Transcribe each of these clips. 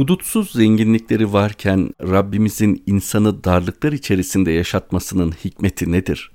Hudutsuz zenginlikleri varken Rabbimizin insanı darlıklar içerisinde yaşatmasının hikmeti nedir?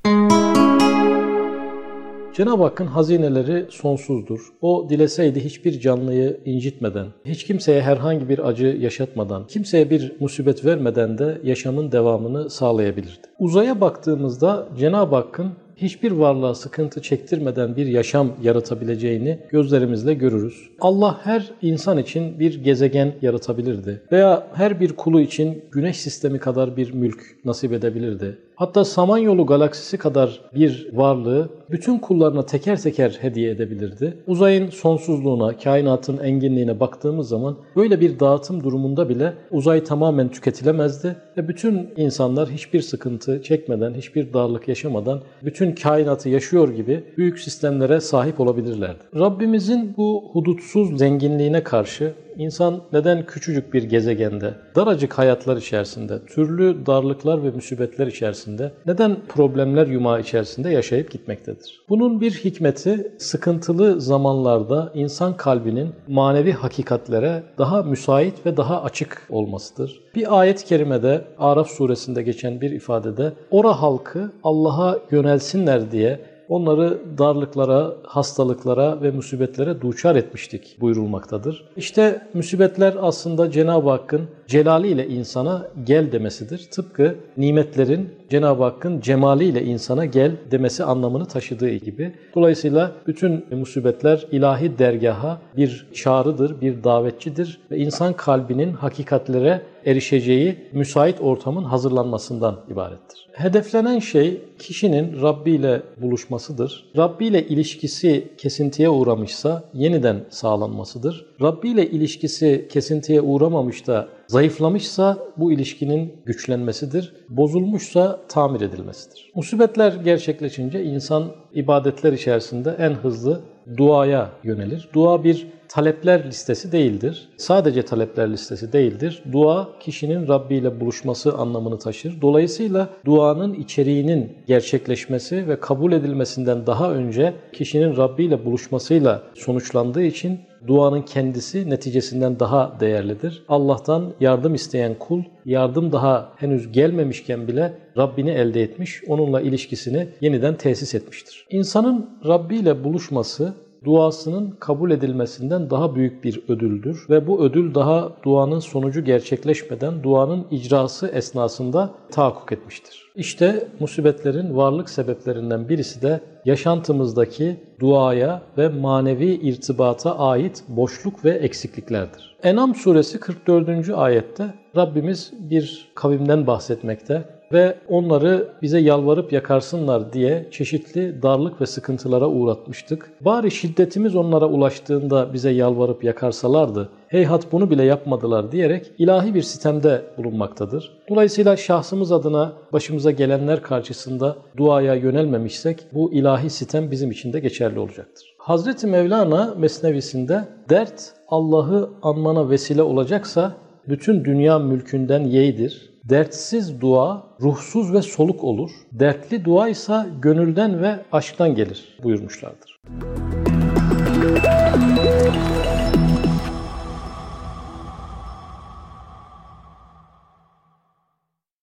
Cenab-ı Hakk'ın hazineleri sonsuzdur. O dileseydi hiçbir canlıyı incitmeden, hiç kimseye herhangi bir acı yaşatmadan, kimseye bir musibet vermeden de yaşamın devamını sağlayabilirdi. Uzaya baktığımızda Cenab-ı Hakk'ın hiçbir varlığa sıkıntı çektirmeden bir yaşam yaratabileceğini gözlerimizle görürüz. Allah her insan için bir gezegen yaratabilirdi veya her bir kulu için güneş sistemi kadar bir mülk nasip edebilirdi. Hatta Samanyolu galaksisi kadar bir varlığı bütün kullarına teker teker hediye edebilirdi. Uzayın sonsuzluğuna, kainatın enginliğine baktığımız zaman böyle bir dağıtım durumunda bile uzay tamamen tüketilemezdi ve bütün insanlar hiçbir sıkıntı çekmeden, hiçbir darlık yaşamadan bütün kainatı yaşıyor gibi büyük sistemlere sahip olabilirlerdi. Rabbimizin bu hudutsuz zenginliğine karşı İnsan neden küçücük bir gezegende, daracık hayatlar içerisinde, türlü darlıklar ve musibetler içerisinde, neden problemler yumağı içerisinde yaşayıp gitmektedir? Bunun bir hikmeti sıkıntılı zamanlarda insan kalbinin manevi hakikatlere daha müsait ve daha açık olmasıdır. Bir ayet-i kerimede Araf suresinde geçen bir ifadede ora halkı Allah'a yönelsinler diye onları darlıklara, hastalıklara ve musibetlere duçar etmiştik buyurulmaktadır. İşte musibetler aslında Cenab-ı Hakk'ın celaliyle insana gel demesidir. Tıpkı nimetlerin Cenab-ı Hakk'ın cemaliyle insana gel demesi anlamını taşıdığı gibi. Dolayısıyla bütün musibetler ilahi dergaha bir çağrıdır, bir davetçidir ve insan kalbinin hakikatlere erişeceği müsait ortamın hazırlanmasından ibarettir. Hedeflenen şey kişinin Rabbi ile buluşmasıdır. Rabbi ile ilişkisi kesintiye uğramışsa yeniden sağlanmasıdır. Rabbi ile ilişkisi kesintiye uğramamış da zayıflamışsa bu ilişkinin güçlenmesidir. Bozulmuşsa tamir edilmesidir. Musibetler gerçekleşince insan ibadetler içerisinde en hızlı duaya yönelir. Dua bir talepler listesi değildir. Sadece talepler listesi değildir. Dua kişinin Rabbi ile buluşması anlamını taşır. Dolayısıyla duanın içeriğinin gerçekleşmesi ve kabul edilmesinden daha önce kişinin Rabbi ile buluşmasıyla sonuçlandığı için duanın kendisi neticesinden daha değerlidir. Allah'tan yardım isteyen kul, yardım daha henüz gelmemişken bile Rabbini elde etmiş, onunla ilişkisini yeniden tesis etmiştir. İnsanın Rabbi ile buluşması duasının kabul edilmesinden daha büyük bir ödüldür ve bu ödül daha duanın sonucu gerçekleşmeden duanın icrası esnasında tahakkuk etmiştir. İşte musibetlerin varlık sebeplerinden birisi de yaşantımızdaki duaya ve manevi irtibata ait boşluk ve eksikliklerdir. Enam suresi 44. ayette Rabbimiz bir kavimden bahsetmekte ve onları bize yalvarıp yakarsınlar diye çeşitli darlık ve sıkıntılara uğratmıştık. Bari şiddetimiz onlara ulaştığında bize yalvarıp yakarsalardı, heyhat bunu bile yapmadılar diyerek ilahi bir sistemde bulunmaktadır. Dolayısıyla şahsımız adına başımıza gelenler karşısında duaya yönelmemişsek bu ilahi sistem bizim için de geçerli olacaktır. Hazreti Mevlana Mesnevisinde dert Allah'ı anmana vesile olacaksa bütün dünya mülkünden yeğdir. Dertsiz dua ruhsuz ve soluk olur. Dertli dua ise gönülden ve aşktan gelir buyurmuşlardır.